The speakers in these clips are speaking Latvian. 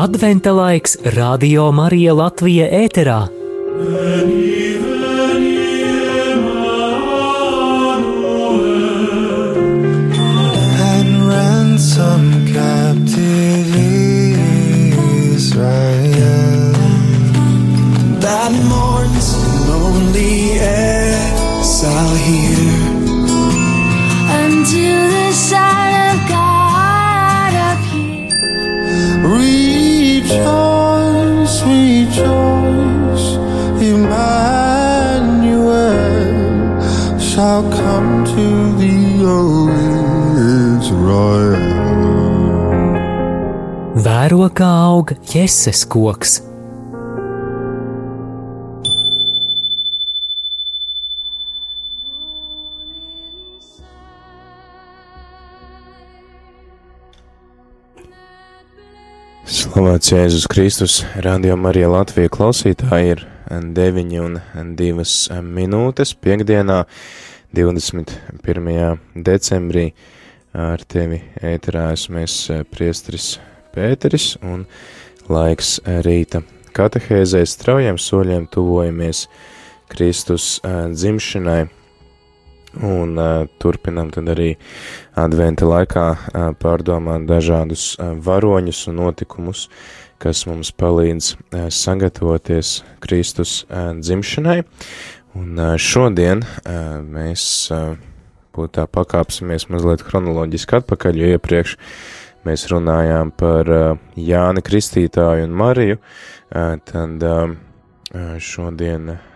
Adventa laiks Radio Marija Latvija ēterā. ransom captive Israel that mourns lonely exile here. Vēro kā aug jēzus koks. Slavēts Jēzus Kristus, Radio Marija Latvija klausītāji ir 9 un 2 minūtes piekdienā, 21. decembrī. Ar tevi ēterā esmu es priestris Pēteris un laiks rīta katehēzē straujiem soļiem tuvojamies Kristus dzimšanai. Un turpinam tad arī adventa laikā pārdomāt dažādus varoņus un notikumus, kas mums palīdz sagatavoties Kristus dzimšanai. Un šodien mēs uh, būtu tā pakāpsimies mazliet chronoloģiski atpakaļ, jo iepriekš mēs runājām par uh, Jāni Kristītāju un Mariju, uh, tad uh, uh, šodien uh,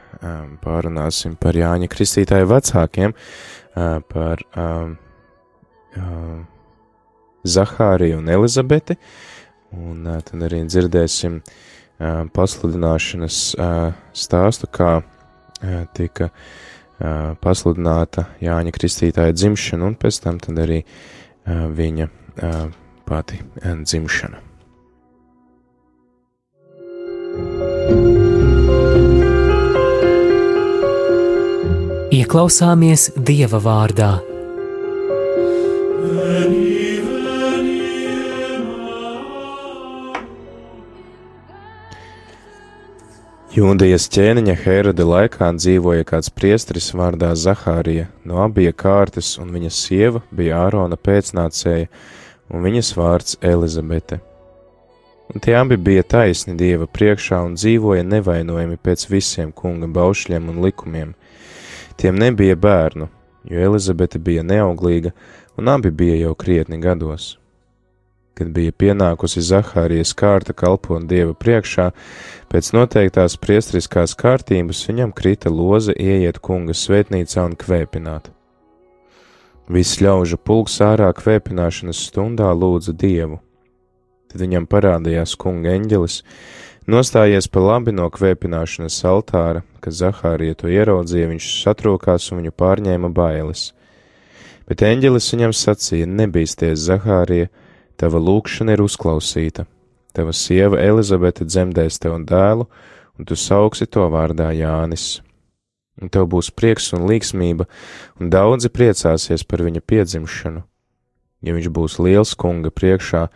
pārunāsim par Jāņa Kristītāju vecākiem, par um, Zahāriju un Elizabeti, un tad arī dzirdēsim pasludināšanas stāstu, kā tika pasludināta Jāņa Kristītāja dzimšana, un pēc tam tad arī viņa pati uh, dzimšana. Ieklausāmies Dieva vārdā. Jūdijas ķēniņa Herode laikā dzīvoja kāds priesteris vārdā Zahārija, no abija kārtas, un viņa sieva bija Ārona pēcnācēja, un viņas vārds Elizabete. Un tie abi bija taisni Dieva priekšā un dzīvoja nevainojami pēc visiem kunga baušļiem un likumiem. Tiem nebija bērnu, jo Elizabete bija neauglīga, un abi bija jau krietni gados. Kad bija pienākusi Zahārijas kārta kalpot Dieva priekšā, pēc noteiktās priestriskās kārtības viņam krita loze ieiet kunga svētnīcā un kvēpināt. Viss ļaužu pulks ārā kvēpināšanas stundā lūdza Dievu. Tad viņam parādījās kunga eņģelis, nostājies pa labi no kvēpināšanas altāra, kad Zahārija to ieraudzīja, viņš satrokās un viņu pārņēma bailes. Bet eņģelis viņam sacīja: Nebīsties, Zahārija! Tava lūkšana ir uzklausīta. Tava sieva Elizabete dzemdēs tev dēlu, un tu sauksi to vārdā Jānis. Un tev būs prieks un līksmība, un daudzi priecāsies par viņa piedzimšanu. Ja viņš būs liels kunga priekšā,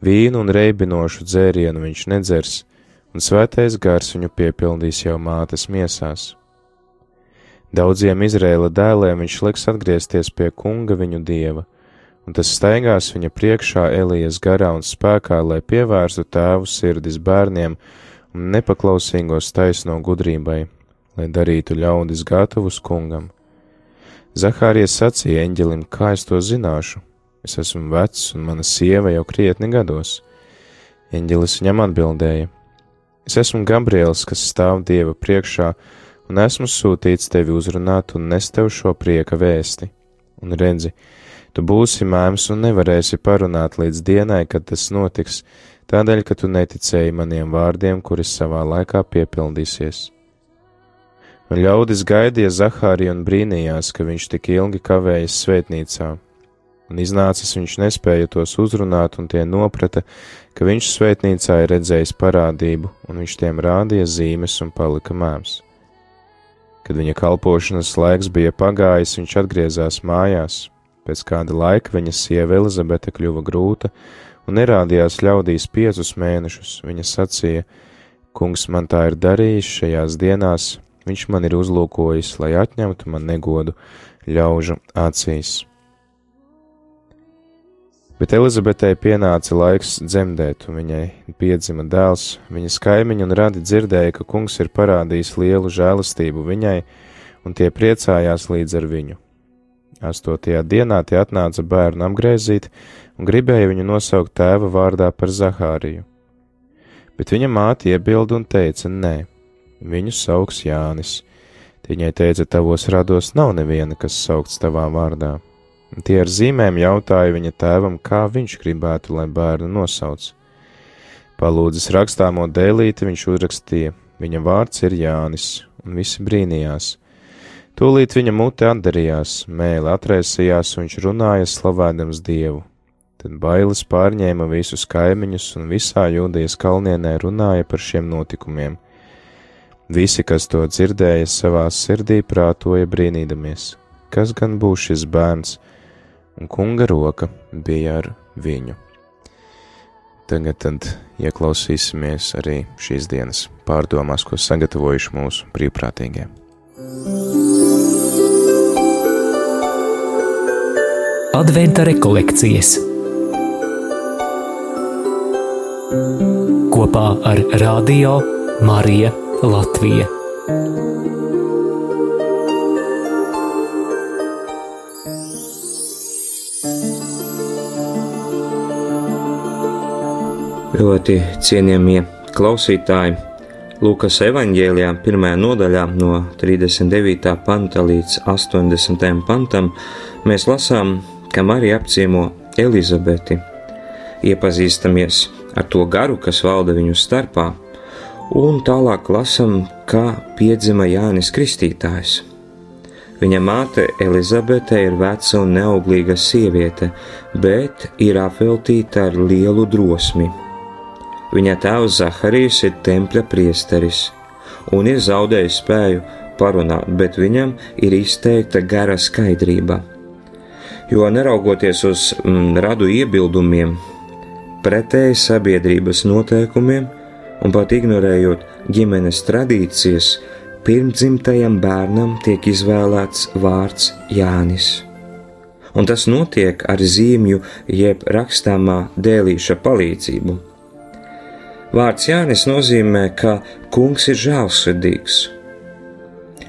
vīnu un reibinošu dzērienu viņš nedzers, un svētais gars viņu piepildīs jau mātes miesās. Daudziem Izrēla dēliem viņš liks atgriezties pie kunga viņu dieva un tas staigās viņa priekšā Elijas garā un spēkā, lai pievērstu tēvu sirdis bērniem un nepaklausīgos taisno gudrībai, lai darītu ļaudis gatavus kungam. Zahārijas sacīja eņģelim, kā es to zināšu, es esmu vecs un mana sieva jau krietni gados. Eņģelis viņam atbildēja: Es esmu Gabriels, kas stāv Dieva priekšā, un esmu sūtīts tevi uzrunāt un nest tev šo prieka vēsti. Un redzi, Tu būsi mēms un nevarēsi parunāt līdz dienai, kad tas notiks, tādēļ, ka tu neticēji maniem vārdiem, kuri savā laikā piepildīsies. Ļaudis gaidīja Zahāriju un brīnījās, ka viņš tik ilgi kavējas svētnīcā. Un iznācis viņš nespēja tos uzrunāt, un tie noprata, ka viņš svētnīcā ir redzējis parādību, un viņš tiem rādīja zīmes un palika mēms. Kad viņa kalpošanas laiks bija pagājis, viņš atgriezās mājās, Pēc kāda laika viņa sieva Elizabete kļuva grūta un nerādījās ļaudīs piecus mēnešus. Viņa sacīja: Kungs man tā ir darījis šajās dienās, viņš man ir uzlūkojis, lai atņemtu man negodu ļaužu acīs. Bet Elizabetei pienāca laiks dzemdēt, un viņai piedzima dēls. Viņas kaimiņi un radi dzirdēja, ka kungs ir parādījis lielu žēlastību viņai, un tie priecājās līdz ar viņu. Astotajā dienā tie atnāca bērnu apgrēzīt un gribēja viņu nosaukt tēva vārdā par Zahāriju. Bet viņa māte iebilda un teica: Nē, viņu sauks Jānis. Viņai teica: Tavos rados nav neviena, kas saukts tavā vārdā. Tie ar zīmēm jautāja viņa tēvam, kā viņš gribētu, lai bērnu nosauc. Palūdzis rakstāmo dēlīti, viņš uzrakstīja: Viņa vārds ir Jānis, un visi brīnījās. Tūlīt viņa mute atdarījās, mēlē atraisījās, un viņš runāja slavēdams Dievu. Tad bailes pārņēma visus kaimiņus, un visā jūdijas kalnienē runāja par šiem notikumiem. Visi, kas to dzirdēja, savā sirdī prātoja brīnīdamies, kas gan būs šis bērns, un kunga roka bija ar viņu. Tagad tad ieklausīsimies arī šīs dienas pārdomās, ko sagatavojuši mūsu brīvprātīgie. Adventa rekolekcijas kopā ar Radio Mariju Latviju. Ļoti cienījamie klausītāji, Lūkas evanģēlijā, pirmajā nodaļā, no 39. panta līdz 80. pantam, mēs lasām, ka Marija apciemo Elizabeti, iepazīstamies ar to garu, kas valda viņu starpā, un tālāk lasām, kā piedzima Jānis Kristītājs. Viņa māte Elizabete ir veca un neauglīga sieviete, bet ir apveltīta ar lielu drosmi. Viņa tēvs Zaharijs ir tempļa priesteris un ir zaudējis spēju parunāt, bet viņam ir izteikta gara skaidrība. Jo neraugoties uz mm, radu iebildumiem, pretēji sabiedrības noteikumiem un pat ignorējot ģimenes tradīcijas, pirmdzimtajam bērnam tiek izvēlēts vārds Jānis. Un tas notiek ar zīmju jeb rakstāmā dēlīša palīdzību. Vārds Jānis nozīmē, ka kungs ir žēlsirdīgs.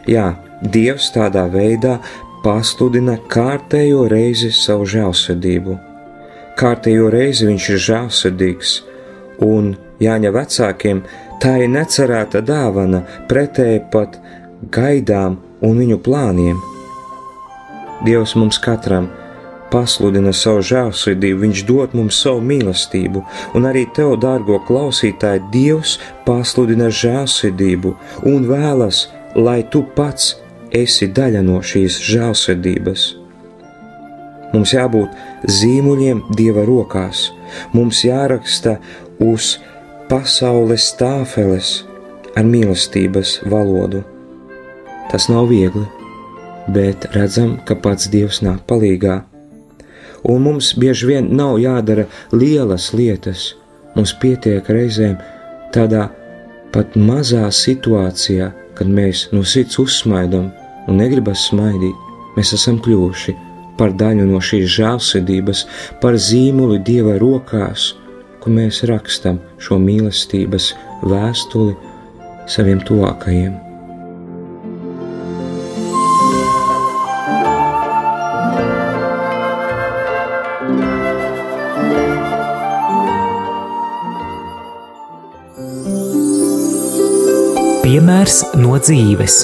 Jā, Dievs tādā veidā pasludina kārtējo reizi savu žēlsirdību. Kārtējo reizi viņš ir žēlsirdīgs, un Jāņa vecākiem tā ir necerēta dāvana pretēji pat gaidām un viņu plāniem. Dievs mums katram pasludina savu žēlsirdību, Viņš dod mums savu mīlestību, un arī tev, dārgo klausītāji, Dievs pasludina žēlsirdību un vēlas, lai tu pats esi daļa no šīs žēlsirdības. Mums jābūt zīmuļiem Dieva rokās, mums jāraksta uz pasaules tāfeles ar mīlestības valodu. Tas nav viegli, bet redzam, ka pats Dievs nāk palīdzīgā un mums bieži vien nav jādara lielas lietas. Mums pietiek reizēm tādā pat mazā situācijā, kad mēs no sirds uzsmaidām un negribam smaidīt, mēs esam kļuvuši par daļu no šīs žēlsirdības, par zīmoli Dieva rokās, kur mēs rakstam šo mīlestības vēstuli saviem tuvākajiem. Piemērs no dzīves.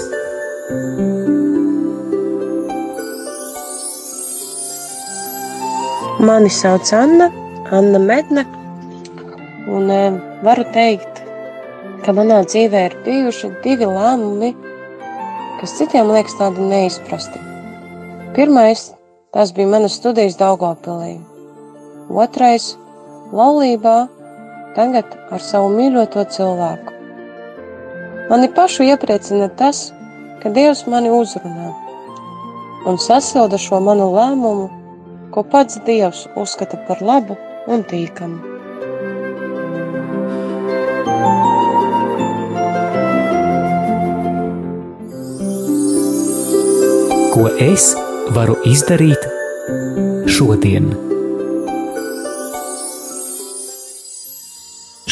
Mani sauc Anna, Anna Medne, un e, varu teikt, ka manā dzīvē ir bijuši divi lēmumi, kas citiem liekas tādi neizprasti. Pirmais, tas bija manas studijas Daugavpilī. Otrais, laulībā, tagad ar savu mīļoto cilvēku. Mani pašu iepriecina tas, ka Dievs mani uzrunā un sasilda šo manu lēmumu ko pats Dievs uzskata par labu un tīkamu. Ko es varu izdarīt šodien?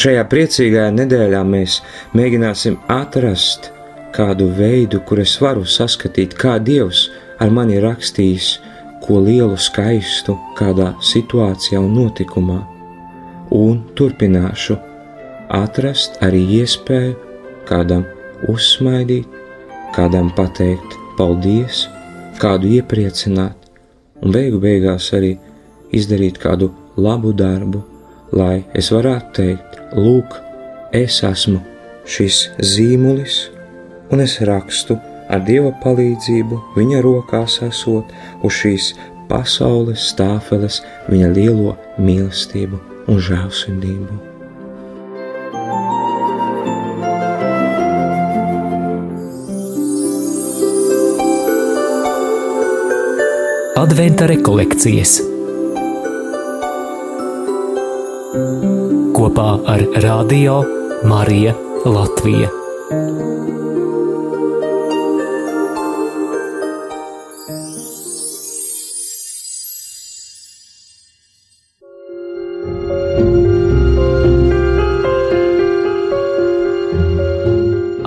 Šajā priecīgajā nedēļā mēs mēģināsim atrast kādu veidu, kur es varu saskatīt, kā Dievs ar mani rakstījis ko lielu skaistu kādā situācijā un notikumā, un turpināšu. Atrast arī iespēju kādam uzsmaidīt, kādam pateikt paldies, kādu iepriecināt, un beigu beigās arī izdarīt kādu labu darbu, lai es varētu teikt, lūk, es esmu šis zīmulis, un es rakstu ar Dieva palīdzību, viņa rokās esot uz šīs pasaules stāfeles, viņa lielo mīlestību un žēlsirdību. Adventa rekolekcijas kopā ar Radio Mariju Latviju.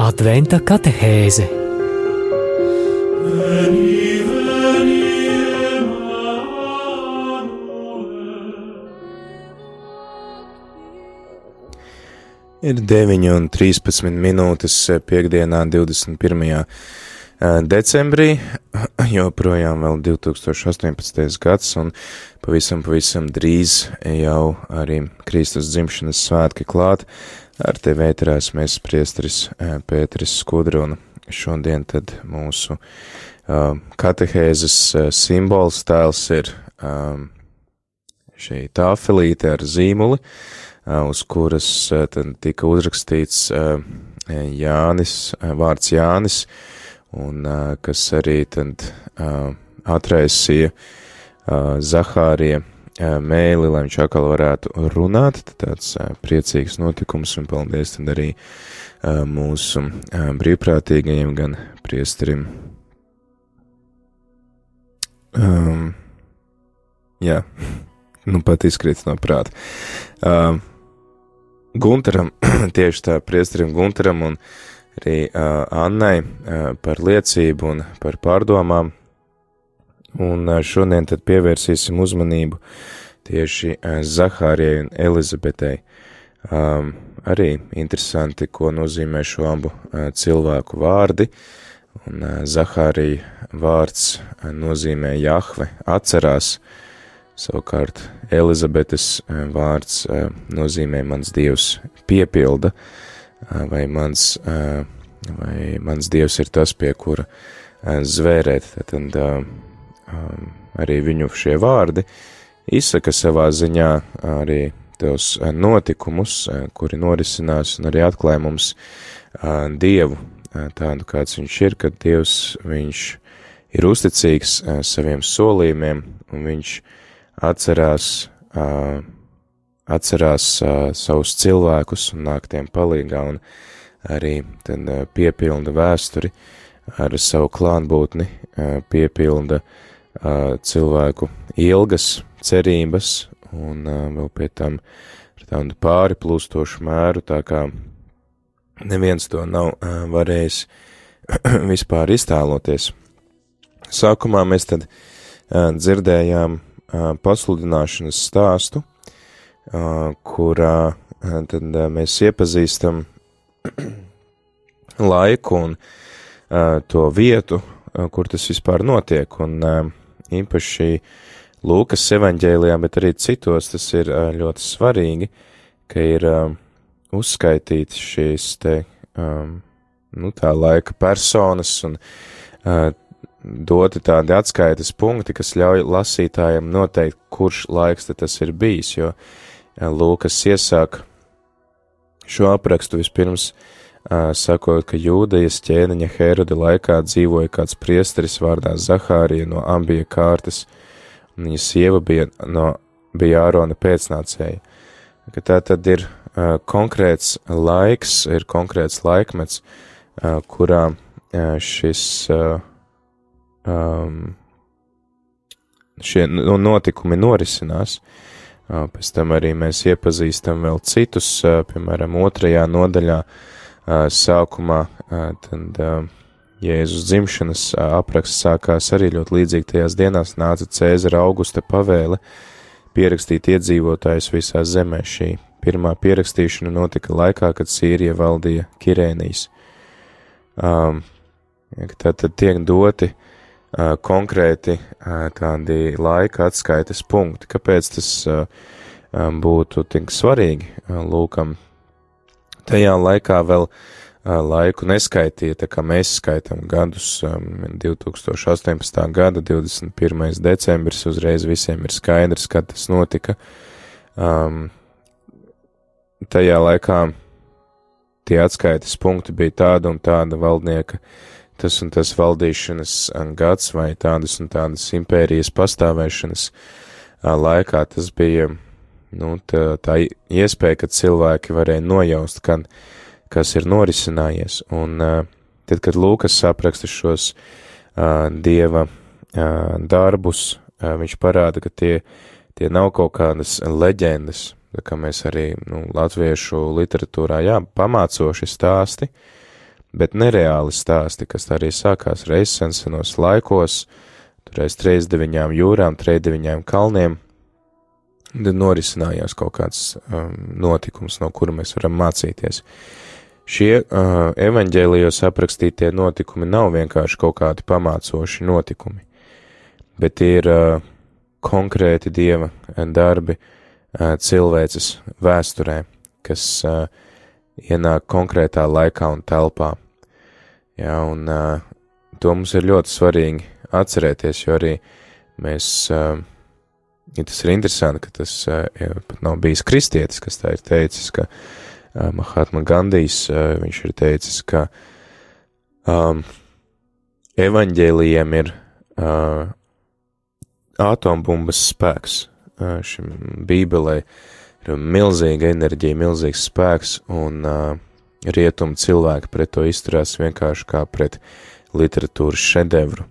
Adventa katehēze Ir 9 un 13 minūtes piekdienā, 21. decembrī, joprojām vēl 2018. gads, un pavisam, pavisam drīz jau arī Kristus dzimšanas svētki klāt. Ar tevi ēterās mēs priestris Pēteris Skudra, un šodien tad mūsu katehēzes simbols tēls ir šī tāfelīte ar zīmuli, uz kuras uh, tad tika uzrakstīts uh, Jānis, vārds Jānis, un kas arī tad atraisīja Zahārija mēli, lai viņš atkal varētu runāt, tāds priecīgs notikums, un paldies tad arī mūsu brīvprātīgajiem, gan priesterim. Um, jā, nu pat izkrīt no prāta. Um, Gunteram, tieši tā, priesterim Gunteram un arī uh, Annai uh, par liecību un par pārdomām. Un uh, šodien tad pievērsīsim uzmanību tieši uh, Zahārijai un Elizabetei. Um, arī interesanti, ko nozīmē šo abu uh, cilvēku vārdi. Un uh, Zahārija vārds uh, nozīmē Jahve atcerās, savukārt Elizabetes uh, vārds uh, nozīmē mans dievs piepilda, uh, vai mans, vai mans dievs ir tas, pie kura zvērēt. Tad arī viņu šie vārdi izsaka savā ziņā arī tos notikumus, kuri norisinās un arī atklāja mums Dievu tādu, kāds viņš ir, kad Dievs viņš ir uzticīgs saviem solījumiem un viņš atcerās, atcerās savus cilvēkus un nāk tiem palīgā un arī tad piepilda vēsturi ar savu klātbūtni, piepilda cilvēku ilgas cerības un vēl pie tam ar tādu pāri plūstošu mēru, tā kā neviens to nav varējis vispār iztēloties. Sākumā mēs tad dzirdējām pasludināšanas stāstu, kurā tad mēs iepazīstam laiku un to vietu, kur tas vispār notiek, un īpaši Lūkas evaņģēlijā, bet arī citos tas ir ļoti svarīgi, ka ir uzskaitīts šīs te, nu, tā laika personas un doti tādi atskaites punkti, kas ļauj lasītājiem noteikt, kurš laiks tas ir bijis, jo Lūkas iesāk šo aprakstu vispirms sakot, ka jūdejas ķēniņa Herode laikā dzīvoja kāds priesteris vārdā Zahārija no ambija kārtas, un viņa sieva bija, no, bija Ārona pēcnācēja. Ka tā tad ir uh, konkrēts laiks, ir konkrēts laikmets, uh, kurā uh, šis uh, um, šie notikumi norisinās. Uh, pēc tam arī mēs iepazīstam vēl citus, uh, piemēram, otrajā nodaļā uh, sākumā, tad Jēzus dzimšanas apraksts sākās arī ļoti līdzīgi tajās dienās nāca Cēzara augusta pavēle pierakstīt iedzīvotājus visā zemē. Šī pirmā pierakstīšana notika laikā, kad Sīrija valdīja Kirēnijas. Um, tad, tad tiek doti uh, konkrēti uh, tādi laika atskaites punkti. Kāpēc tas uh, um, būtu tik svarīgi uh, lūkam? Tajā laikā vēl uh, laiku neskaitīja, tā kā mēs skaitām gadus, 2018. gada 21. decembris, uzreiz visiem ir skaidrs, kad tas notika. Um, tajā laikā tie atskaites punkti bija tāda un tāda valdnieka, tas un tas valdīšanas gads vai tādas un tādas impērijas pastāvēšanas laikā. Tas bija, nu, tā, tā iespēja, ka cilvēki varēja nojaust, kad kas ir norisinājies. Un uh, tad, kad Lūkas apraksta šos uh, dieva uh, darbus, uh, viņš parāda, ka tie, tie nav kaut kādas leģendas, kā mēs arī nu, latviešu literatūrā, jā, pamācoši stāsti, bet nereāli stāsti, kas arī sākās reizes sensenos laikos, turēs treis deviņām jūrām, treis deviņām kalniem, tad norisinājās kaut kāds um, notikums, no kura mēs varam mācīties. Šie uh, evaņģēlijos aprakstītie notikumi nav vienkārši kaut kādi pamācoši notikumi, bet ir uh, konkrēti dieva darbi uh, cilvēces vēsturē, kas uh, ienāk konkrētā laikā un telpā. Jā, un uh, to mums ir ļoti svarīgi atcerēties, jo arī mēs, uh, ja tas ir interesanti, ka tas uh, pat nav bijis kristietis, kas tā ir teicis, ka uh, Mahatma Gandijs, uh, viņš ir teicis, ka um, evaņģēlijiem ir uh, atombumbas spēks. Uh, šim bībelē ir milzīga enerģija, milzīgs spēks, un uh, rietumu cilvēki pret to izturās vienkārši kā pret literatūras šedevru.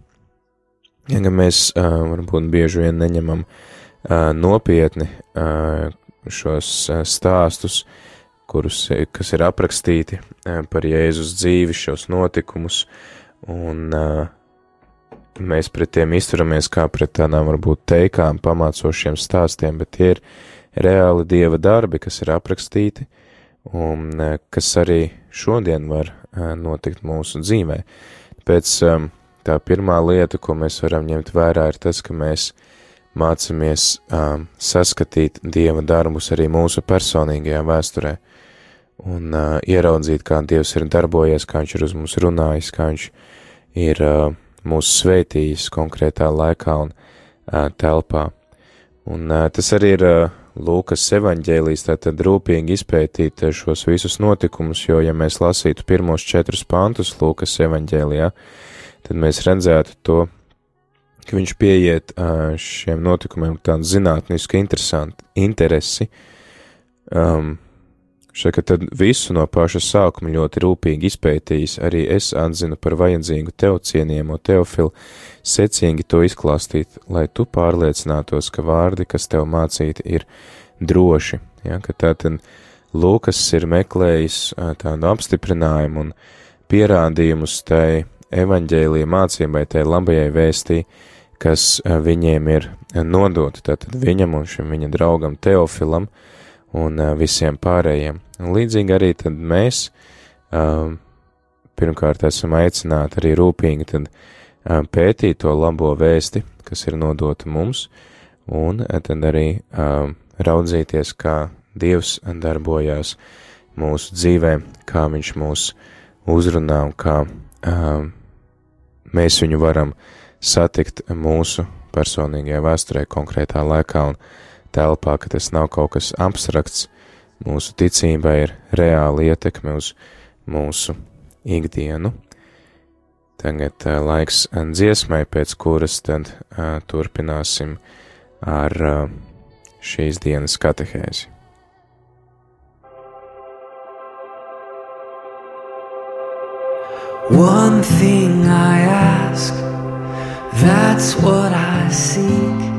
Ja mēs uh, varbūt bieži vien neņemam uh, nopietni uh, šos uh, stāstus, uh, kurus, kas ir aprakstīti e, par Jēzus dzīvi, šos notikumus, un uh, mēs pret tiem izturamies kā pret tādām varbūt teikām, pamācošiem stāstiem, bet tie ir reāli Dieva darbi, kas ir aprakstīti, un uh, kas arī šodien var uh, notikt mūsu dzīvē. Pēc um, tā pirmā lieta, ko mēs varam ņemt vērā, ir tas, ka mēs mācāmies saskatīt Dieva darbus arī mūsu personīgajā vēsturē un ieraudzīt, kā Dievs ir darbojies, kā Viņš ir uz mums runājis, kā Viņš ir mūs sveitījis konkrētā laikā un telpā. Un tas arī ir Lūkas evaņģēlīs, tātad rūpīgi izpētīt šos visus notikumus, jo, ja mēs lasītu pirmos četrus pantus Lūkas evaņģēlijā, tad mēs redzētu to, ka viņš pieiet šiem notikumiem tādu zinātnisku interesi, um, Šeit, tad visu no paša sākuma ļoti rūpīgi izpētījis, arī es atzinu par vajadzīgu tev cienījamo teofilu, secīgi to izklāstīt, lai tu pārliecinātos, ka vārdi, kas tev mācīti, ir droši, ja, ka tātad Lūkas ir meklējis tādu apstiprinājumu un pierādījumus tai evaņģēlija mācībai, tai labajai vēstī, kas viņiem ir nodota, tātad viņam un šim viņa draugam Teofilam, uh, un visiem pārējiem. Un līdzīgi arī tad mēs pirmkārt esam aicināti arī rūpīgi tad pētīt to labo vēsti, kas ir nodota mums, un tad arī raudzīties, kā Dievs darbojās mūsu dzīvē, kā Viņš mūs uzrunā un kā mēs viņu varam satikt mūsu personīgajā vēsturē konkrētā laikā un telpā, ka tas nav kaut kas abstrakts. Mūsu ticība ir reāla ietekme uz mūsu ikdienu. Tagad uh, laiks dziesmai, pēc kuras tad uh, turpināsim ar šīs dienas katehēzi. One thing I ask, that's what I seek,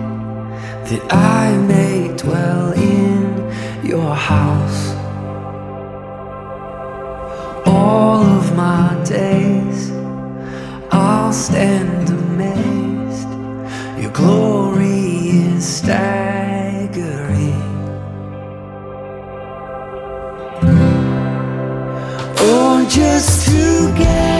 that I may dwell in your house. All of my days, I'll stand amazed. Your glory is staggering. Or just to gaze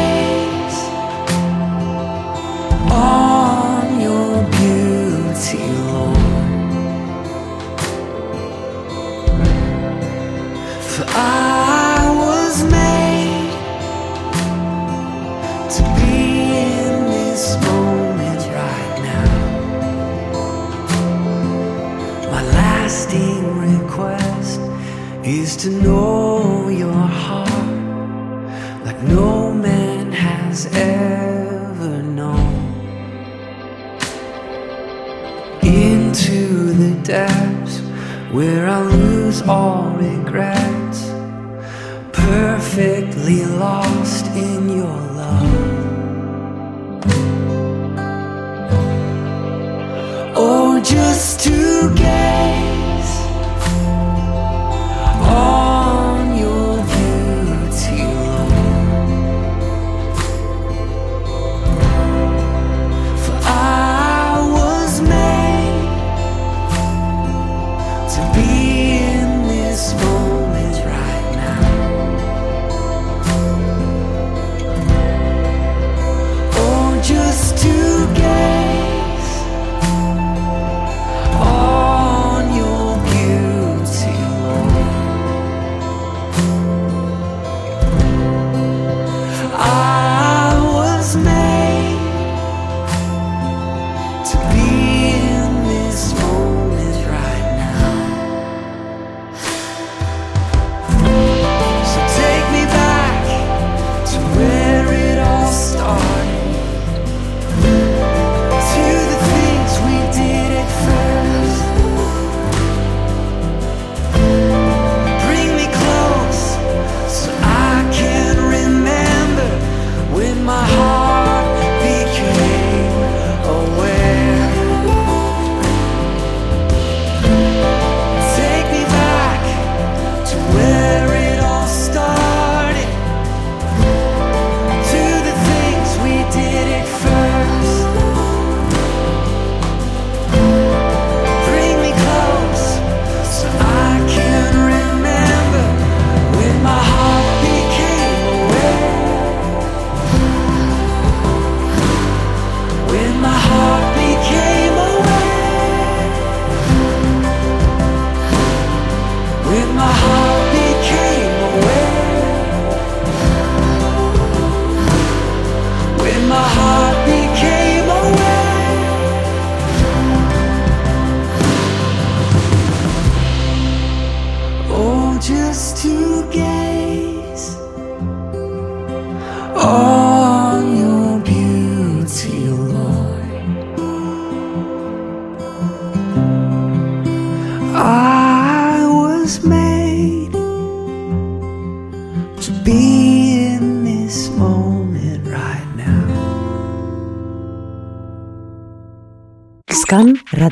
to know your heart like no man has ever known. Into the depths where I lose all regrets, perfectly lost in your love. Or just to gaze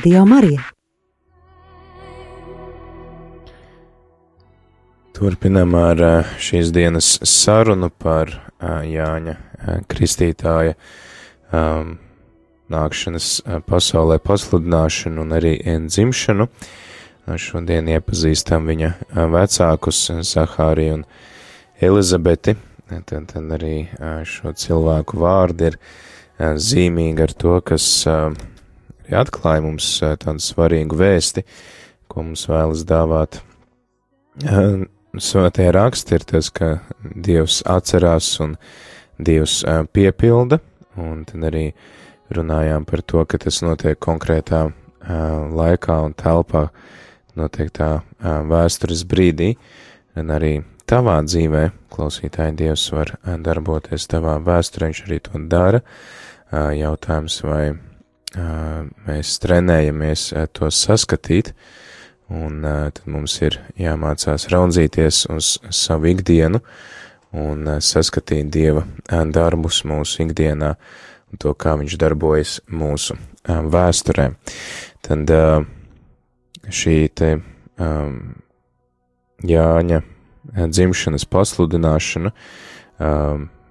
Radio Marija. Turpinām ar ā, šīs dienas sarunu par ā, Jāņa ā, Kristītāja um, nākšanas pasaulē pasludināšanu un arī dzimšanu. Šodien iepazīstam viņa vecākus Zahāriju un Elizabeti. Tad, tad arī šo cilvēku vārdi ir zīmīgi ar to, kas ā, arī atklāja mums ā, tādu svarīgu vēsti, ko mums vēlas dāvāt. Ā, Svētie raksti ir tas, ka Dievs atcerās un Dievs ā, piepilda, un tad arī runājām par to, ka tas notiek konkrētā ā, laikā un telpā, noteiktā vēstures brīdī, un arī tavā dzīvē, klausītāji, Dievs var darboties tavā vēsturē, viņš arī to dara. Jautājums, vai mēs trenējamies to saskatīt, un tad mums ir jāmācās raudzīties uz savu ikdienu un saskatīt Dieva darbus mūsu ikdienā un to, kā viņš darbojas mūsu vēsturē. Tad šī te Jāņa dzimšanas pasludināšana,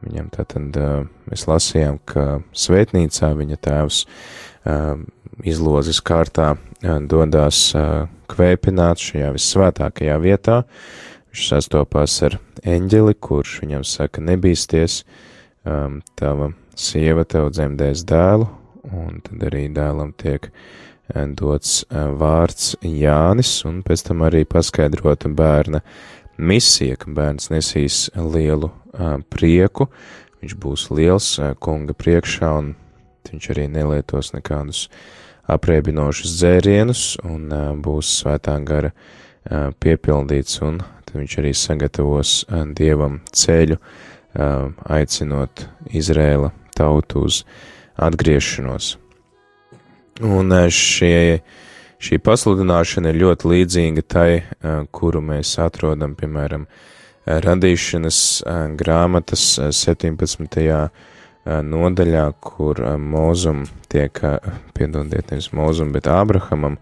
viņam tātad mēs lasījām, ka svētnīcā viņa tēvs izlozes kārtā dodās kvēpināt šajā vissvētākajā vietā, viņš sastopās ar eņģeli, kurš viņam saka nebīsties, tava sieva tev dzemdēs dēlu, un tad arī dēlam tiek dots vārds Jānis, un pēc tam arī paskaidrota bērna misija, ka bērns nesīs lielu uh, prieku, viņš būs liels uh, kunga priekšā, un viņš arī nelietos nekādus apreibinošus dzērienus, un uh, būs svētā gara uh, piepildīts, un tad viņš arī sagatavos uh, dievam ceļu, uh, aicinot Izrēla tautu uz atgriešanos. Un uh, šie Šī pasludināšana ir ļoti līdzīga tai, kuru mēs atrodam, piemēram, radīšanas grāmatas 17. nodaļā, kur mūzum tiek, piedodiet, nevis mūzum, bet Ābrahamam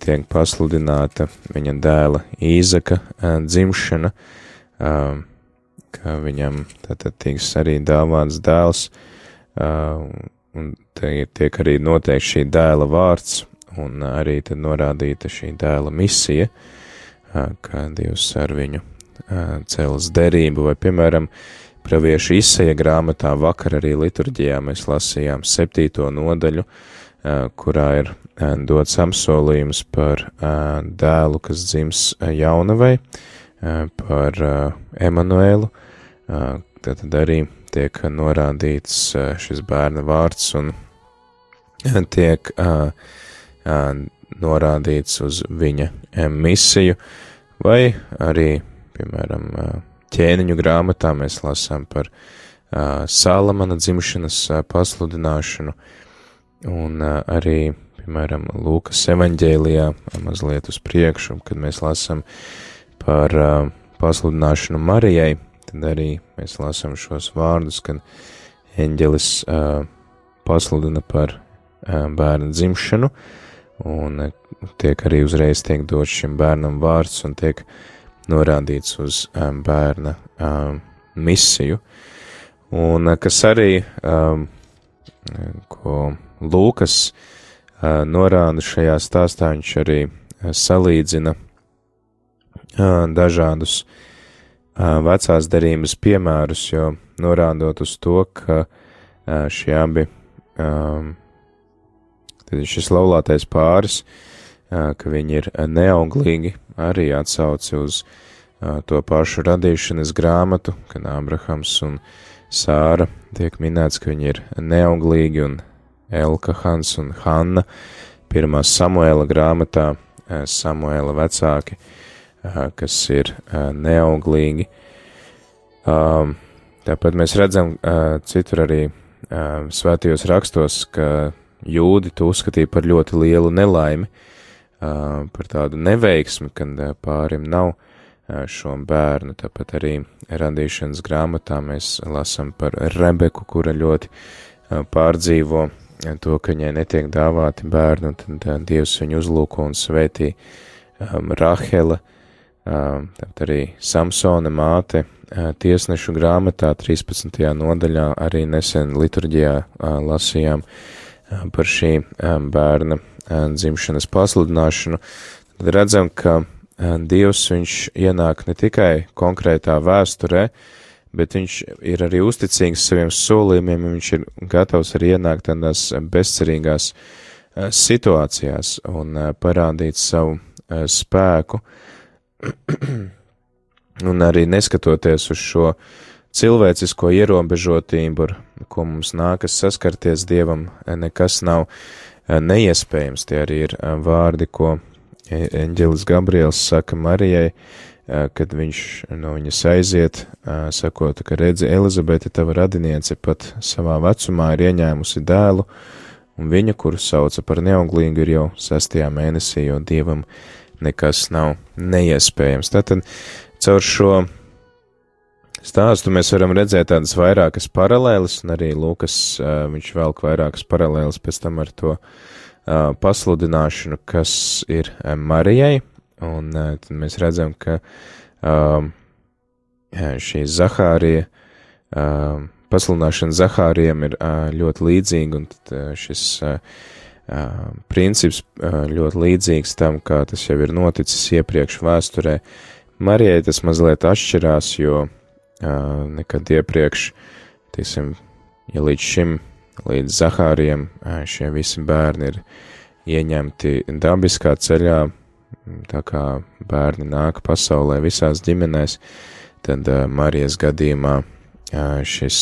tiek pasludināta viņa dēla Īzaka dzimšana, ka viņam tātad tiks arī dāvāts dēls, un tiek arī noteikti šī dēla vārds, un arī tad norādīta šī dēla misija, kā Dievs ar viņu cēlas derību, vai, piemēram, praviešu izseja grāmatā vakar arī liturģijā mēs lasījām septīto nodaļu, kurā ir dots apsolījums par dēlu, kas dzims jaunavai, par Emanuēlu, tad arī tiek norādīts šis bērna vārds un tiek uh, norādīts uz viņa misiju, vai arī, piemēram, ķēniņu grāmatā mēs lasām par Salamana dzimšanas pasludināšanu, un arī, piemēram, Lūkas evaņģēlijā mazliet uz priekšu, kad mēs lasām par pasludināšanu Marijai, tad arī mēs lasām šos vārdus, kad eņģelis pasludina par bērna dzimšanu, uh, un eh, tiek arī uzreiz tiek dots šim bērnam vārds un tiek norādīts uz um, bērna um, misiju, un kas arī, um, ko Lūkas uh, norāda šajā stāstā, viņš arī uh, salīdzina uh, dažādus uh, vecās derības piemērus, jo norādot uz to, ka uh, šie abi um, Tad šis laulātais pāris, ka viņi ir neauglīgi, arī atsauci uz to pašu radīšanas grāmatu, kad Abrahams un Sāra tiek minēts, ka viņi ir neauglīgi, un Elkahans un Hanna, pirmā Samuēla grāmatā, Samuēla vecāki, kas ir neauglīgi. Tāpat mēs redzam citur arī svētajos rakstos, ka jūdi to uzskatīja par ļoti lielu nelaimi, par tādu neveiksmi, kad pārim nav šo bērnu. Tāpat arī radīšanas grāmatā mēs lasam par Rebeku, kura ļoti pārdzīvo to, ka viņai netiek dāvāti bērni, un tad Dievs viņu uzlūko un svētī Rahela, tad arī Samsona māte, tiesnešu grāmatā 13. nodaļā arī nesen liturģijā lasījām uh, par šī bērna dzimšanas pasludināšanu, tad redzam, ka Dievs viņš ienāk ne tikai konkrētā vēsturē, bet viņš ir arī uzticīgs saviem solījumiem, viņš ir gatavs arī ienākt tādās bezcerīgās situācijās un parādīt savu spēku. un arī neskatoties uz šo uh, cilvēcisko ierobežotību, ar ko mums nākas saskarties Dievam, nekas nav eh, neiespējams. Tie arī ir eh, vārdi, ko e, eņģelis Gabriels saka Marijai, eh, kad viņš no viņas aiziet, sakot, ka redzi, Elizabete, tava radiniece pat savā vecumā ir ieņēmusi dēlu, un viņa, kuru sauca par neauglīgu, ir jau sastajā mēnesī, jo dievam nekas nav neiespējams. Tātad caur šo stāstu mēs varam redzēt tādas vairākas paralēles, un arī Lūkas, viņš velk vairākas paralēles pēc tam ar to pasludināšanu, kas ir Marijai, un tad mēs redzam, ka šī Zahārija, pasludināšana Zahārijam ir ļoti līdzīga, un tad šis princips ļoti līdzīgs tam, kā tas jau ir noticis iepriekš vēsturē. Marijai tas mazliet atšķirās, jo nekad iepriekš, teiksim, ja līdz šim, līdz Zahārijam šie visi bērni ir ieņemti dabiskā ceļā, tā kā bērni nāk pasaulē visās ģimenēs, tad Marijas gadījumā šis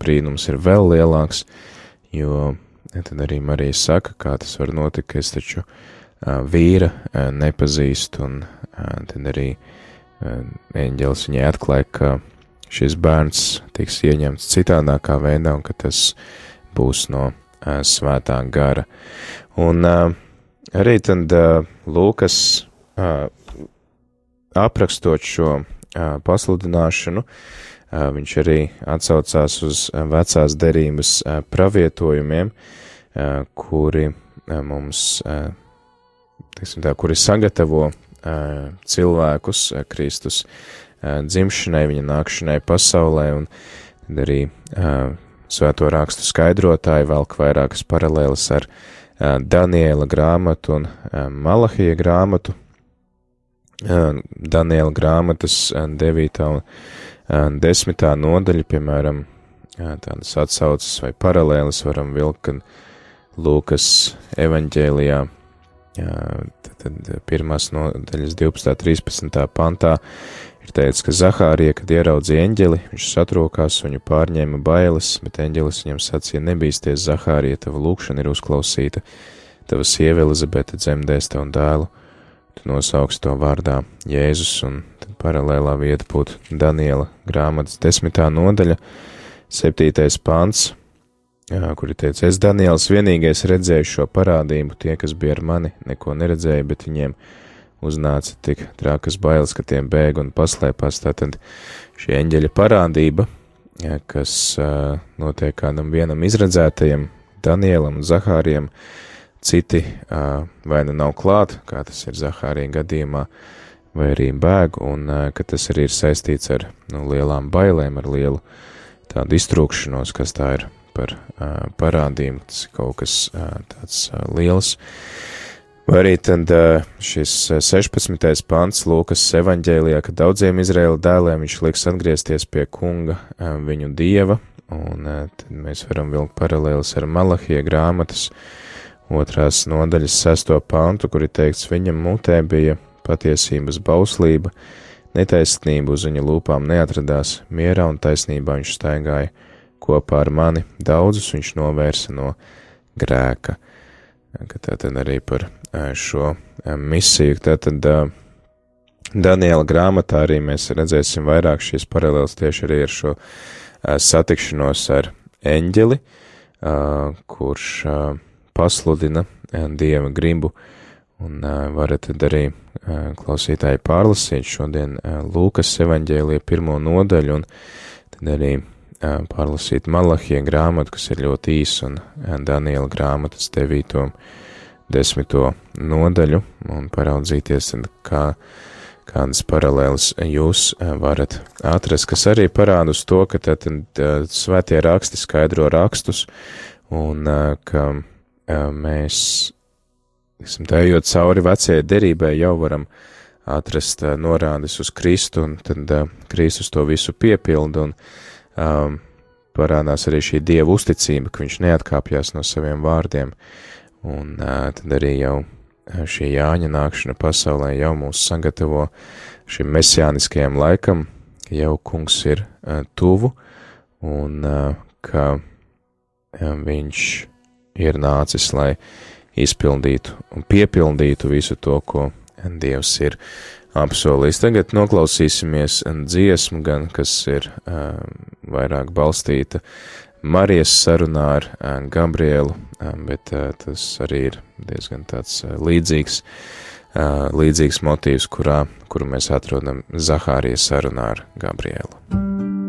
brīnums ir vēl lielāks, jo tad arī Marija saka, kā tas var notikt, es taču vīra nepazīstu, un tad arī eņģelis viņai atklāja, ka šis bērns tiks ieņemts citādākā veidā, un ka tas būs no svētā gara. Un arī tad Lūkas aprakstot šo pasludināšanu, viņš arī atsaucās uz vecās derības pravietojumiem, kuri mums, teiksim tā, kuri sagatavo cilvēkus Kristus dzimšanai, viņa nākšanai pasaulē, un tad arī svēto rakstu skaidrotāji velk vairākas paralēlas ar Daniela grāmatu un Malahija grāmatu. Daniela grāmatas 9. un 10. nodaļa, piemēram, tādas atsaucas vai paralēlas varam vilkt, kad Lūkas evaņģēlijā, tad, pirmās nodaļas 12. 13. pantā ir teicis, ka Zahārija, kad ieraudzīja eņģeli, viņš satrokās, viņu pārņēma bailes, bet eņģelis viņam sacīja, nebīsties, Zahārija, tava lūkšana ir uzklausīta, tava sieva Elizabete dzemdēs tavu dēlu, tu nosauks to vārdā Jēzus, un tad paralēlā vieta būtu Daniela grāmatas desmitā nodaļa, septītais pants, kuri teica, es Daniels vienīgais redzēju šo parādību, tie, kas bija ar mani, neko neredzēja, bet viņiem uznāca tik trākas bailes, ka tiem bēg un paslēpās. Tātad šī eņģeļa parādība, kas notiek kādam vienam izredzētajam, Danielam un Zahārijam, citi vai nu nav klāt, kā tas ir Zahārija gadījumā, vai arī bēg, un ka tas arī ir saistīts ar nu, lielām bailēm, ar lielu tādu iztrūkšanos, kas tā ir par parādību, tas ir kaut kas tāds liels. Vai arī tad šis 16. pants Lūkas evaņģēlijā, ka daudziem Izraēla dēliem viņš liks atgriezties pie kunga viņu dieva, un tad mēs varam vilkt paralēlis ar Malahija grāmatas otrās nodaļas sesto pantu, kur ir teikts, viņam mutē bija patiesības bauslība, netaisnība uz viņa lūpām neatradās, mierā un taisnībā viņš staigāja kopā ar mani, daudzus viņš novērsa no grēka. Ka tā tad arī par šo misiju. Tātad Daniela grāmatā arī mēs redzēsim vairāk šīs paralēlas tieši arī ar šo satikšanos ar eņģeli, kurš pasludina dieva gribu, un varat arī klausītāji pārlasīt šodien Lūkas evaņģēlija pirmo nodaļu, un tad arī pārlasīt Malahie grāmatu, kas ir ļoti īs, un Daniela grāmatas devīto desmito nodaļu un paraudzīties, kā, kādas paralēlas jūs eh, varat atrast, kas arī parāda uz to, ka tad eh, svētie raksti skaidro rakstus un eh, ka mēs, esam tējot cauri vecajai derībai, jau varam atrast norādes uz Kristu, un tad Kristus to visu piepildu, un um, parādās arī šī Dieva uzticība, ka viņš neatkāpjas no saviem vārdiem. Un tad arī jau šī Jāņa nākšana pasaulē jau mūs sagatavo šim mesijāniskajam laikam, ka jau kungs ir tuvu un ka viņš ir nācis, lai izpildītu un piepildītu visu to, ko Dievs ir apsolījis. Tagad noklausīsimies dziesmu, gan kas ir vairāk balstīta Marijas sarunā ar Gabrielu, bet tas arī ir diezgan tāds līdzīgs, līdzīgs motīvs, kurā, kuru mēs atrodam Zahārijas sarunā ar Gabrielu.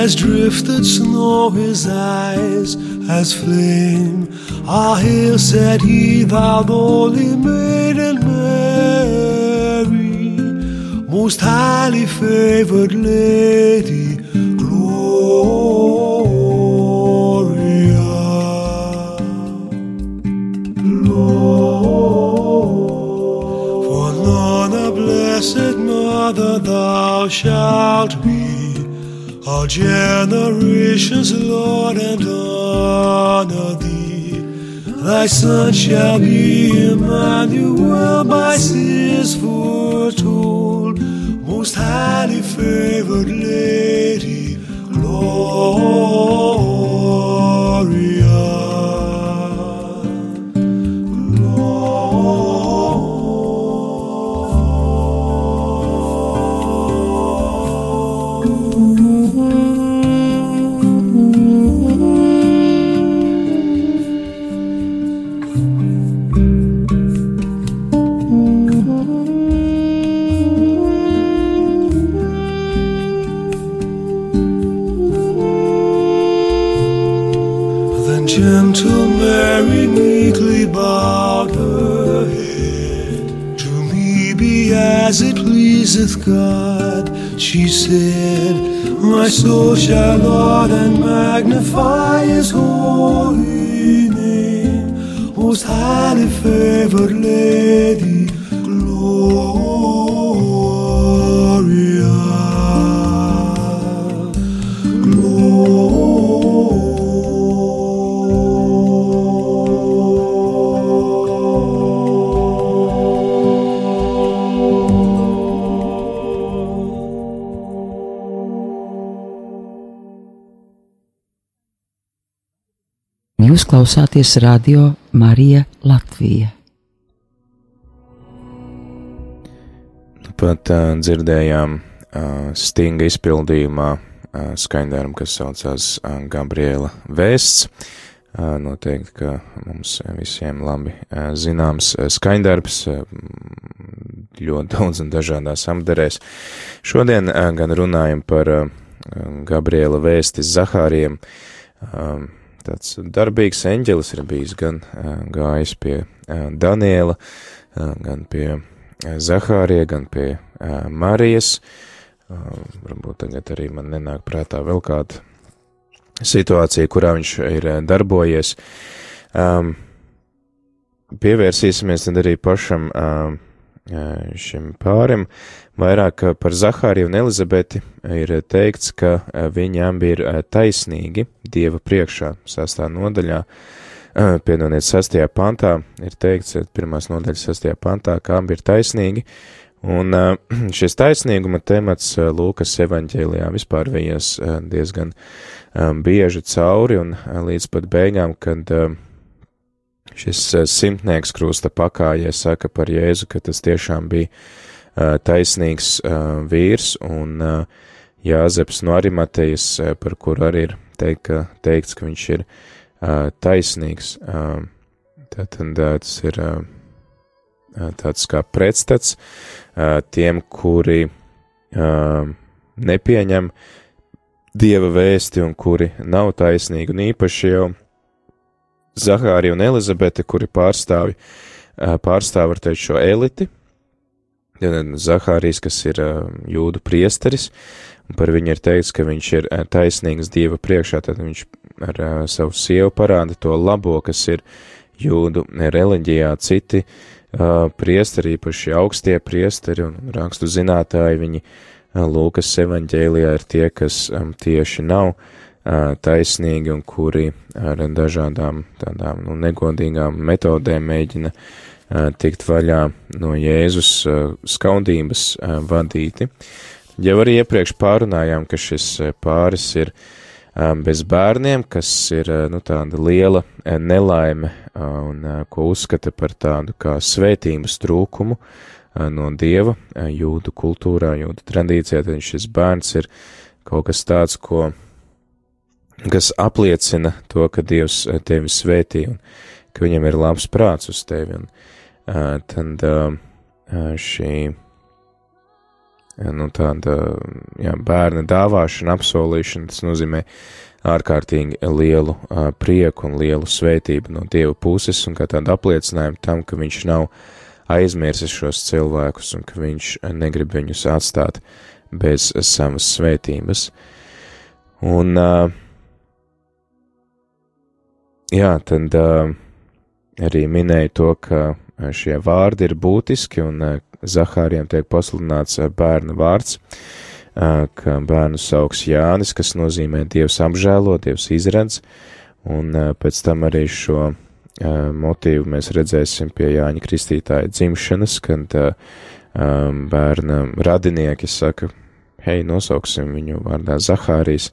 As drifted snow, his eyes as flame. Ah, here said he, thou holy maiden Mary, most highly favored lady, thou shalt be all generations, Lord, and honor thee. Thy son shall be Emmanuel, by seers foretold, most highly favored lady, Gloria. Pleaseth God, she said. My soul shall laud and magnify his holy name. Most highly favored lady, Jūs klausāties radio Marija Latvija. Nu, pat uh, dzirdējām uh, stinga izpildījumā uh, skaņdarbu, kas saucās uh, Gabriela Vēsts. Uh, noteikti, ka mums visiem labi uh, zināms uh, skaņdarbs, uh, ļoti daudz un dažādās apderēs. Šodien uh, gan runājam par uh, Gabriela Vēsti Zahāriem. Uh, tāds darbīgs eņģelis ir bijis gan gājis pie Daniela, gan pie Zahārija, gan pie Marijas. Varbūt tagad arī man nenāk prātā vēl kāda situācija, kurā viņš ir darbojies. Pievērsīsimies tad arī pašam šim pārim. Vairāk par Zahāriju un Elizabeti ir teikts, ka viņām bija taisnīgi Dieva priekšā, sastā nodaļā, piedodiet, sastajā pantā, ir teikts, pirmās nodaļas sastajā pantā, kā bija taisnīgi, un šis taisnīguma temats Lūkas evaņģēlijā vispār vijas diezgan bieži cauri, un līdz pat beigām, kad šis simtnieks krusta pakājē saka par Jēzu, ka tas tiešām bija taisnīgs vīrs, un Jāzeps no Arimatejas, par kuru arī ir teikt, ka, teikts, ka viņš ir taisnīgs. Tātad tas ir tāds kā pretstats tiem, kuri nepieņem dieva vēsti un kuri nav taisnīgi, un īpaši jau Zahārija un Elizabete, kuri pārstāvi, pārstāv, var teikt, šo eliti, Zahārijas, kas ir jūdu priesteris, un par viņu ir teikts, ka viņš ir taisnīgs Dieva priekšā, tad viņš ar savu sievu parāda to labo, kas ir jūdu reliģijā, citi priesteri, īpaši augstie priesteri un rakstu zinātāji, viņi Lūkas evaņģēlijā ir tie, kas tieši nav taisnīgi un kuri ar dažādām tādām nu, negodīgām metodēm mēģina tikt vaļā no Jēzus skaudības vadīti. Jau arī iepriekš pārunājām, ka šis pāris ir bez bērniem, kas ir nu, tāda liela nelaime un ko uzskata par tādu kā svētības trūkumu no dieva jūdu kultūrā, jūdu tradīcijā, tad šis bērns ir kaut kas tāds, ko kas apliecina to, ka Dievs tevi svētī un ka viņam ir labs prāts uz tevi. Un, uh, tad uh, šī nu, tāda jā, bērna dāvāšana, apsolīšana, tas nozīmē ārkārtīgi lielu uh, prieku un lielu svētību no Dieva puses un kā tādu apliecinājumu tam, ka viņš nav aizmirsis šos cilvēkus un ka viņš negrib viņus atstāt bez savas svētības. Un uh, jā, tad uh, arī minēja to, ka šie vārdi ir būtiski, un uh, Zahāriem tiek pasludināts uh, bērna vārds, uh, ka bērnu sauks Jānis, kas nozīmē Dievs apžēlo, Dievs izredz, un pēc tam arī šo motīvu mēs redzēsim pie Jāņa Kristītāja dzimšanas, kad bērna radinieki saka, hei, nosauksim viņu vārdā Zahārijs,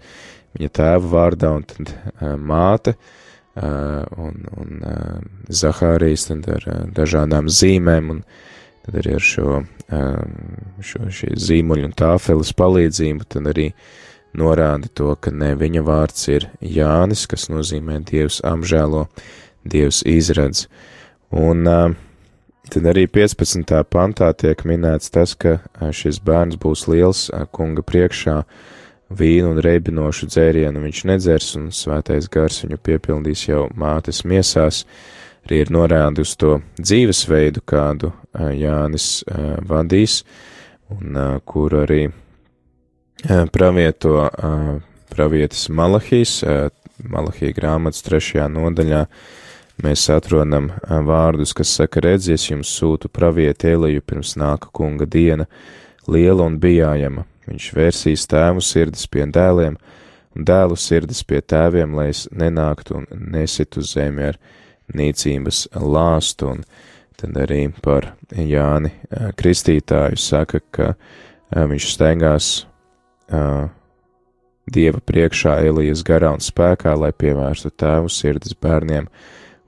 viņa tēva vārdā, un tad māte, Uh, un, un uh, Zahārijas tad ar uh, dažādām zīmēm un tad arī ar šo, šo zīmuļu un tāfeles palīdzību tad arī norāda to, ka ne viņa vārds ir Jānis, kas nozīmē Dievs apžēlo, Dievs izredz. Un tad arī 15. pantā tiek minēts tas, ka šis bērns būs liels kunga priekšā, uh, vīnu un reibinošu dzērienu viņš nedzers, un svētais gars viņu piepildīs jau mātes miesās, arī ir norādi uz to dzīvesveidu, kādu Jānis vadīs, un kur arī pravieto pravietis Malahīs, Malahī grāmatas trešajā nodaļā, mēs atrodam vārdus, kas saka, redzies, jums sūtu pravieti Eliju pirms nāka kunga diena, liela un bijājama, Viņš vērsīs tēvu sirdis pie dēliem un dēlu sirdis pie tēviem, lai es nenāktu un nesitu zemi ar nīcības lāstu. Un tad arī par Jāni Kristītāju saka, ka viņš steigās Dieva priekšā Elijas garā un spēkā, lai pievērstu tēvu sirdis bērniem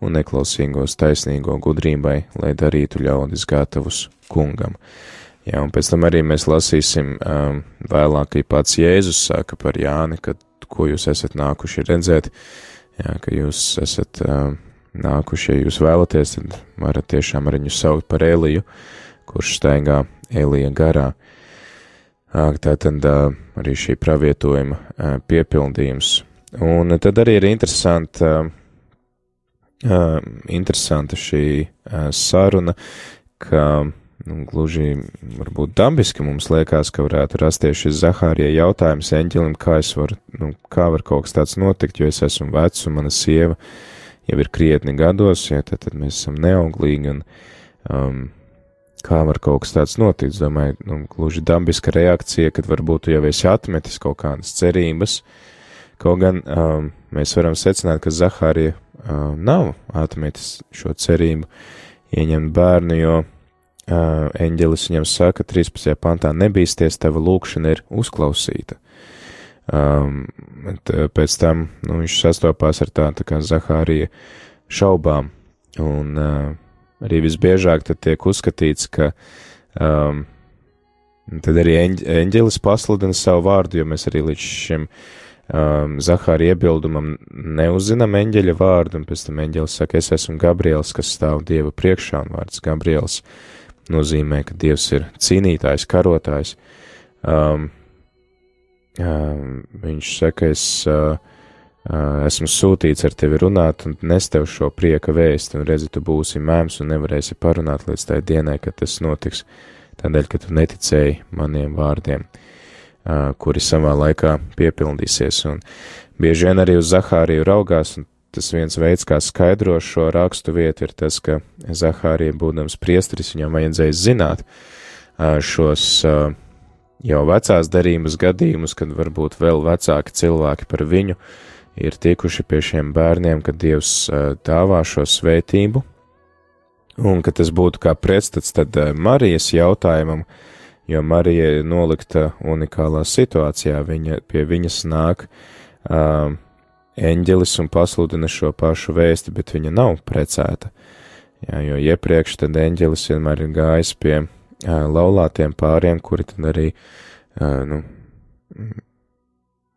un neklausīgos taisnīgo gudrībai, lai darītu ļaudis gatavus kungam. Jā, un pēc tam arī mēs lasīsim um, vēlāk, ka pats Jēzus saka par Jāni, ka ko jūs esat nākuši redzēt, jā, ka jūs esat um, nākuši, ja jūs vēlaties, tad varat tiešām arī viņu saukt par Eliju, kurš staigā Elija garā. Tā tad arī šī pravietojuma piepildījums. Un tad arī ir interesanta, interesanta šī saruna, ka nu, gluži varbūt dabiski mums liekas, ka varētu rasties šis Zahārija jautājums eņģelim, kā es varu, nu, kā var kaut kas tāds notikt, jo es esmu vecs un mana sieva jau ir krietni gados, ja tad, tad mēs esam neauglīgi un um, kā var kaut kas tāds notikt. Es domāju, nu, gluži dabiska reakcija, kad varbūt jau esi atmetis kaut kādas cerības, kaut gan um, mēs varam secināt, ka Zahārija um, nav atmetis šo cerību ieņemt bērnu, jo eņģelis viņam saka, 13. pantā, nebīsties, tava lūkšana ir uzklausīta. Um, pēc tam nu, viņš sastopās ar tā, tā kā Zahārija šaubām, un uh, arī visbiežāk tad tiek uzskatīts, ka um, tad arī eņģelis pasludina savu vārdu, jo mēs arī līdz šim um, Zahāra iebildumam neuzinām eņģeļa vārdu, un pēc tam eņģelis saka, es esmu Gabriels, kas stāv Dieva priekšā, un vārds Gabriels nozīmē, ka Dievs ir cīnītājs, karotājs. Um, um, viņš saka, es uh, uh, esmu sūtīts ar tevi runāt un nes tev šo prieka vēstu, un redzi, tu būsi mēms un nevarēsi parunāt līdz tai dienai, kad tas notiks, tādēļ, ka tu neticēji maniem vārdiem, uh, kuri savā laikā piepildīsies. Un bieži vien arī uz Zahāriju raugās, un tas viens veids, kā skaidro šo rakstu vietu, ir tas, ka Zahārija, būdams priesteris, viņam vajadzēja zināt šos jau vecās darījumas gadījumus, kad varbūt vēl vecāki cilvēki par viņu ir tikuši pie šiem bērniem, kad Dievs dāvā šo svētību, un ka tas būtu kā pretstats tad Marijas jautājumam, jo Marija ir nolikta unikālā situācijā, viņa, pie viņas nāk uh, eņģelis un pasludina šo pašu vēsti, bet viņa nav precēta. Jā, jo iepriekš tad eņģelis vienmēr ir gājis pie uh, laulātiem pāriem, kuri tad arī, uh, nu,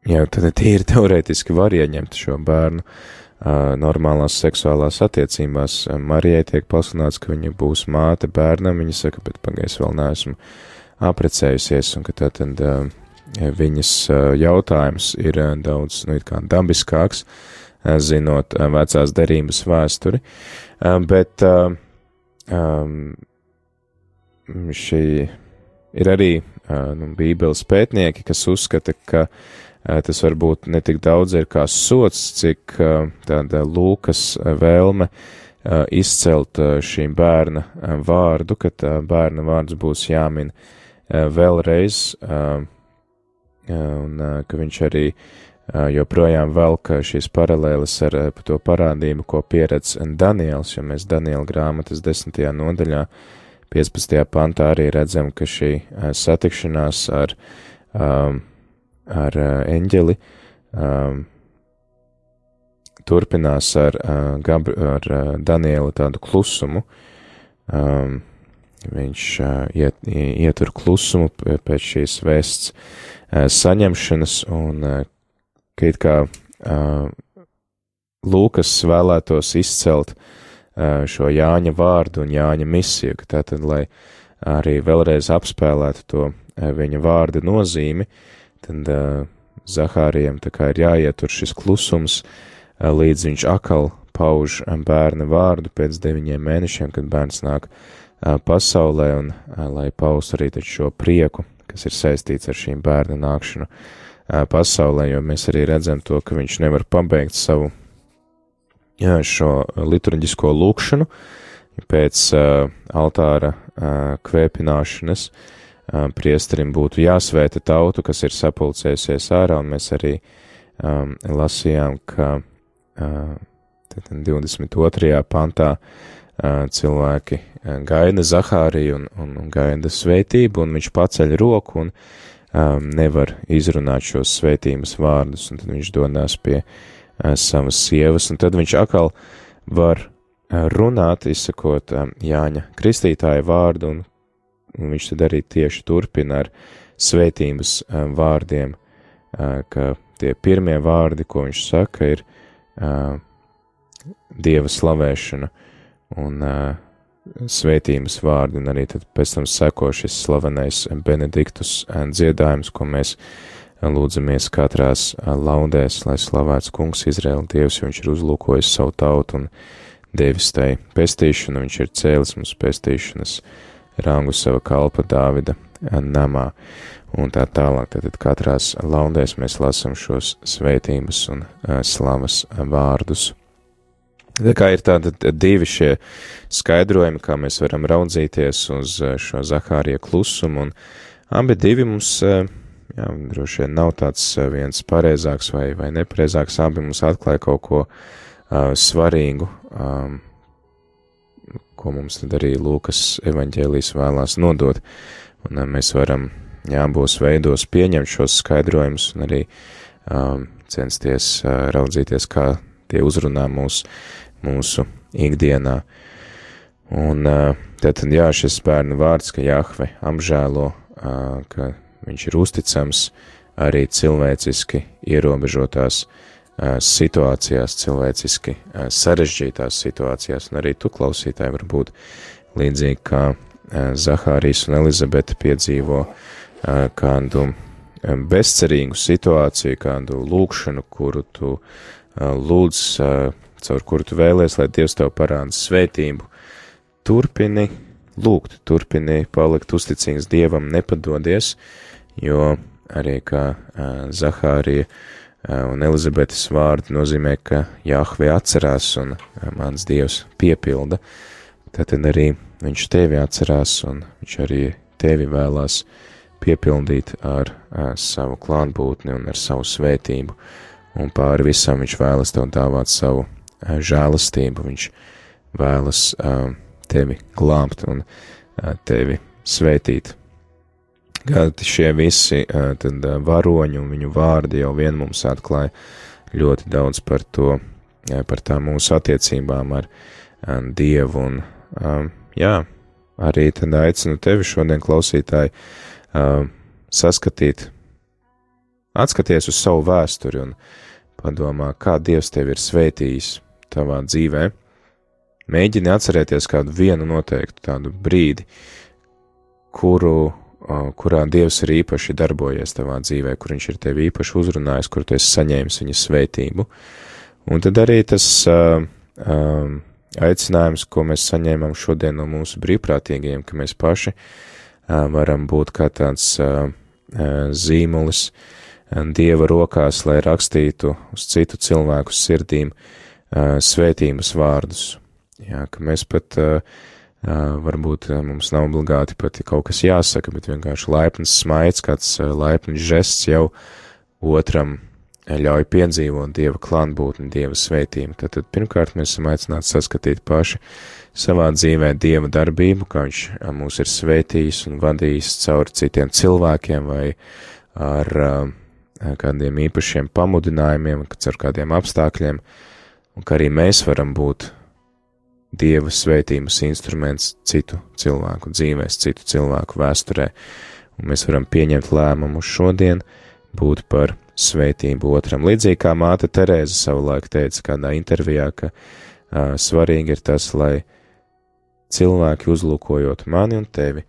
jā, tad tīri teorētiski var ieņemt šo bērnu uh, normālās seksuālās attiecībās. Marijai tiek pasludināts, ka viņa būs māte bērnam, viņa saka, bet pagais vēl neesmu aprecējusies, un ka tā tad uh, viņas jautājums ir daudz, nu, kā dabiskāks, zinot vecās derības vēsturi, bet um, šī ir arī nu, bībeles pētnieki, kas uzskata, ka tas varbūt ne tik daudz ir kā sots, cik tāda lūkas vēlme izcelt šī bērna vārdu, ka bērna vārds būs jāmin vēlreiz, un ka viņš arī joprojām velk šīs paralēles ar to parādību, ko pieredz Daniels, jo mēs Daniela grāmatas desmitajā nodaļā, 15. pantā arī redzam, ka šī satikšanās ar, ar eņģeli turpinās ar, ar Daniela tādu klusumu. Viņš iet, ietur klusumu pēc šīs vēsts saņemšanas, un it kā Lūkas vēlētos izcelt šo Jāņa vārdu un Jāņa misiju, tātad, lai arī vēlreiz apspēlētu to viņa vārda nozīmi, tad Zahārijam tā kā ir jāietur šis klusums, līdz viņš akal pauž bērna vārdu pēc deviņiem mēnešiem, kad bērns nāk pasaulē, un lai paust arī šo prieku, kas ir saistīts ar šīm bērna nākšanu pasaulē, jo mēs arī redzam to, ka viņš nevar pabeigt savu jā, šo liturģisko lūkšanu pēc altāra kvēpināšanas. Priesterim būtu jāsvēta tautu, kas ir sapulcējusies ārā, un mēs arī um, lasījām, ka uh, 22. pantā uh, cilvēki gaida Zahāriju un, un, un gaida svētību, un viņš paceļ roku un um, nevar izrunāt šos svētības vārdus, un tad viņš dodas pie uh, savas sievas, un tad viņš atkal var uh, runāt, izsakot um, Jāņa kristītāja vārdu, un, un viņš tad arī tieši turpina ar svētības um, vārdiem, uh, ka tie pirmie vārdi, ko viņš saka, ir uh, Dieva slavēšana un uh, svētības vārdi, un arī pēc tam seko šis slavenais Benediktus dziedājums, ko mēs lūdzamies katrās laudēs, lai slavēts kungs Izraēla dievs, jo viņš ir uzlūkojis savu tautu un devis tai pestīšanu, viņš ir cēlis mums pestīšanas rangu sava kalpa Dāvida namā, un tā tālāk, tad katrās laudēs mēs lasam šos svētības un slavas vārdus. Tā kā ir tādi divi šie skaidrojumi, kā mēs varam raudzīties uz eh, šo Zahārija klusumu, un abi divi mums, eh, jā, droši vien nav tāds eh, viens pareizāks vai, vai nepareizāks, abi mums atklāja kaut ko uh, svarīgu, um, ko mums tad arī Lūkas evaņģēlijas vēlās nodot, un uh, mēs varam, jā, abos veidos pieņemt šos skaidrojumus un arī um, censties uh, raudzīties, kā tie uzrunā mūsu mūsu ikdienā. Un tad, jā, šis bērnu vārds, ka Jahve apžēlo, ka viņš ir uzticams arī cilvēciski ierobežotās situācijās, cilvēciski sarežģītās situācijās, un arī tu klausītāji var būt līdzīgi kā Zahārijas un Elizabete piedzīvo kādu bezcerīgu situāciju, kādu lūkšanu, kuru tu lūdz caur kuru tu vēlies, lai Dievs tev parāda svētību. Turpini lūgt, turpini palikt uzticīgs Dievam, nepadodies, jo arī kā Zahārija un Elizabetes vārdi nozīmē, ka Jahve atcerās un mans Dievs piepilda, tad arī viņš tevi atcerās un viņš arī tevi vēlās piepildīt ar uh, savu klātbūtni un ar savu svētību, un pāri visam viņš vēlas tev dāvāt savu uh, žēlastību, viņš vēlas uh, tevi glābt un uh, tevi svētīt. Kad šie visi tad, varoņi un viņu vārdi jau vien mums atklāja ļoti daudz par to, par tām mūsu attiecībām ar Dievu un, jā, arī tad aicinu tevi šodien klausītāji saskatīt, atskaties uz savu vēsturi un padomā, kā Dievs tevi ir svētījis tavā dzīvē. Mēģini atcerēties kādu vienu noteiktu tādu brīdi, kuru, kurā Dievs ir īpaši darbojies tavā dzīvē, kur viņš ir tevi īpaši uzrunājis, kur tu esi saņēmis viņa svētību. Un tad arī tas uh, uh, aicinājums, ko mēs saņēmām šodien no mūsu brīvprātīgajiem, ka mēs paši uh, varam būt kā tāds uh, uh, zīmulis uh, Dieva rokās, lai rakstītu uz citu cilvēku sirdīm uh, svētības vārdus. Jā, ka mēs pat uh, varbūt mums nav obligāti pat kaut kas jāsaka, bet vienkārši laipns smaids, kāds laipns žests jau otram ļauj piedzīvot Dieva klātbūtni, Dieva svētību. Tad, tad pirmkārt mēs esam aicināti saskatīt paši savā dzīvē Dieva darbību, kā Viņš mūs ir svētījis un vadījis caur citiem cilvēkiem vai ar kādiem īpašiem pamudinājumiem, caur kādiem apstākļiem, un ka arī mēs varam būt Dieva svētības instruments citu cilvēku dzīvēs, citu cilvēku vēsturē, un mēs varam pieņemt lēmumu šodien būt par svētību otram. Līdzīgi kā māte Terēza savulaik teica kādā intervijā, ka uh, svarīgi ir tas, lai cilvēki uzlūkojot mani un tevi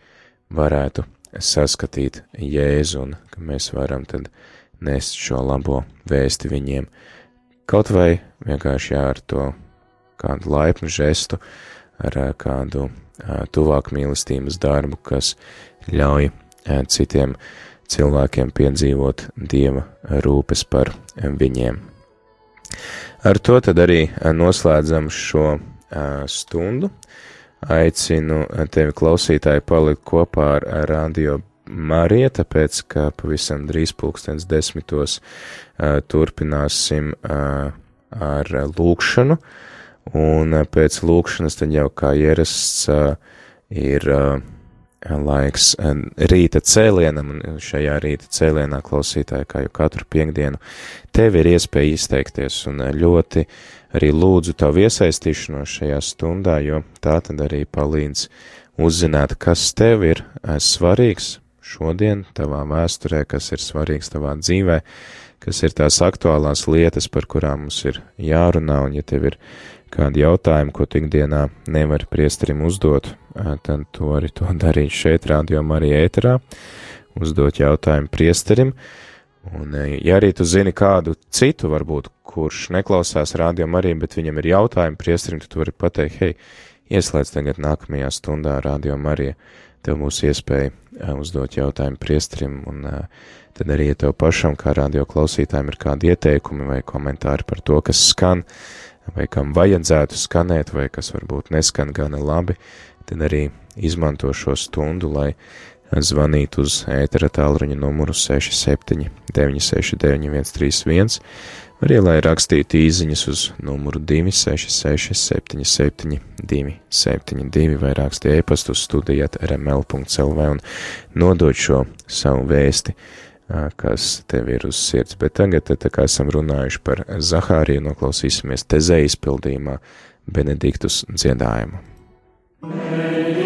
varētu saskatīt Jēzu un ka mēs varam tad nest šo labo vēsti viņiem. Kaut vai vienkārši jā, ar to kādu laipnu žestu, ar kādu tuvāk mīlestības darbu, kas ļauj citiem cilvēkiem piedzīvot Dieva rūpes par viņiem. Ar to tad arī noslēdzam šo stundu. Aicinu tevi klausītāji palikt kopā ar radio Mariju, tāpēc, ka pavisam drīz pulkstens desmitos turpināsim ar lūkšanu. Un pēc lūkšanas tad jau kā ierasts ir laiks rīta cēlienam, un šajā rīta cēlienā klausītāji, kā jau katru piekdienu, tev ir iespēja izteikties, un ļoti arī lūdzu tavu iesaistīšanos šajā stundā, jo tā tad arī palīdz uzzināt, kas tev ir svarīgs šodien tavā vēsturē, kas ir svarīgs tavā dzīvē, kas ir tās aktuālās lietas, par kurām mums ir jārunā, un ja tev ir kādi jautājumi, ko ikdienā nevar priesterim uzdot, tad tu vari to darīt šeit, rādījumā arī ēterā, uzdot jautājumu priesterim. Un, ja arī tu zini kādu citu, varbūt, kurš neklausās rādījumā arī, bet viņam ir jautājumi priesterim, tad tu vari pateikt, hei, ieslēdz tagad nākamajā stundā rādījumā arī, tev būs iespēja uzdot jautājumu priesterim, un tad arī, ja tev pašam kā radio klausītājiem ir kādi ieteikumi vai komentāri par to, kas skan, vai kam vajadzētu skanēt, vai kas varbūt neskan gana labi, tad arī izmanto šo stundu, lai zvanītu uz ētera tālruņa numuru 67 969 131, arī lai rakstītu īziņas uz numuru 266 77 272 vai rakstītu e-pastu uz studijat rml.lv un nodot šo savu vēsti kas tev ir uz sirds. Bet tagad, tā kā esam runājuši par Zahāriju, noklausīsimies tezē izpildījumā Benediktus dziedājumu. Yeah.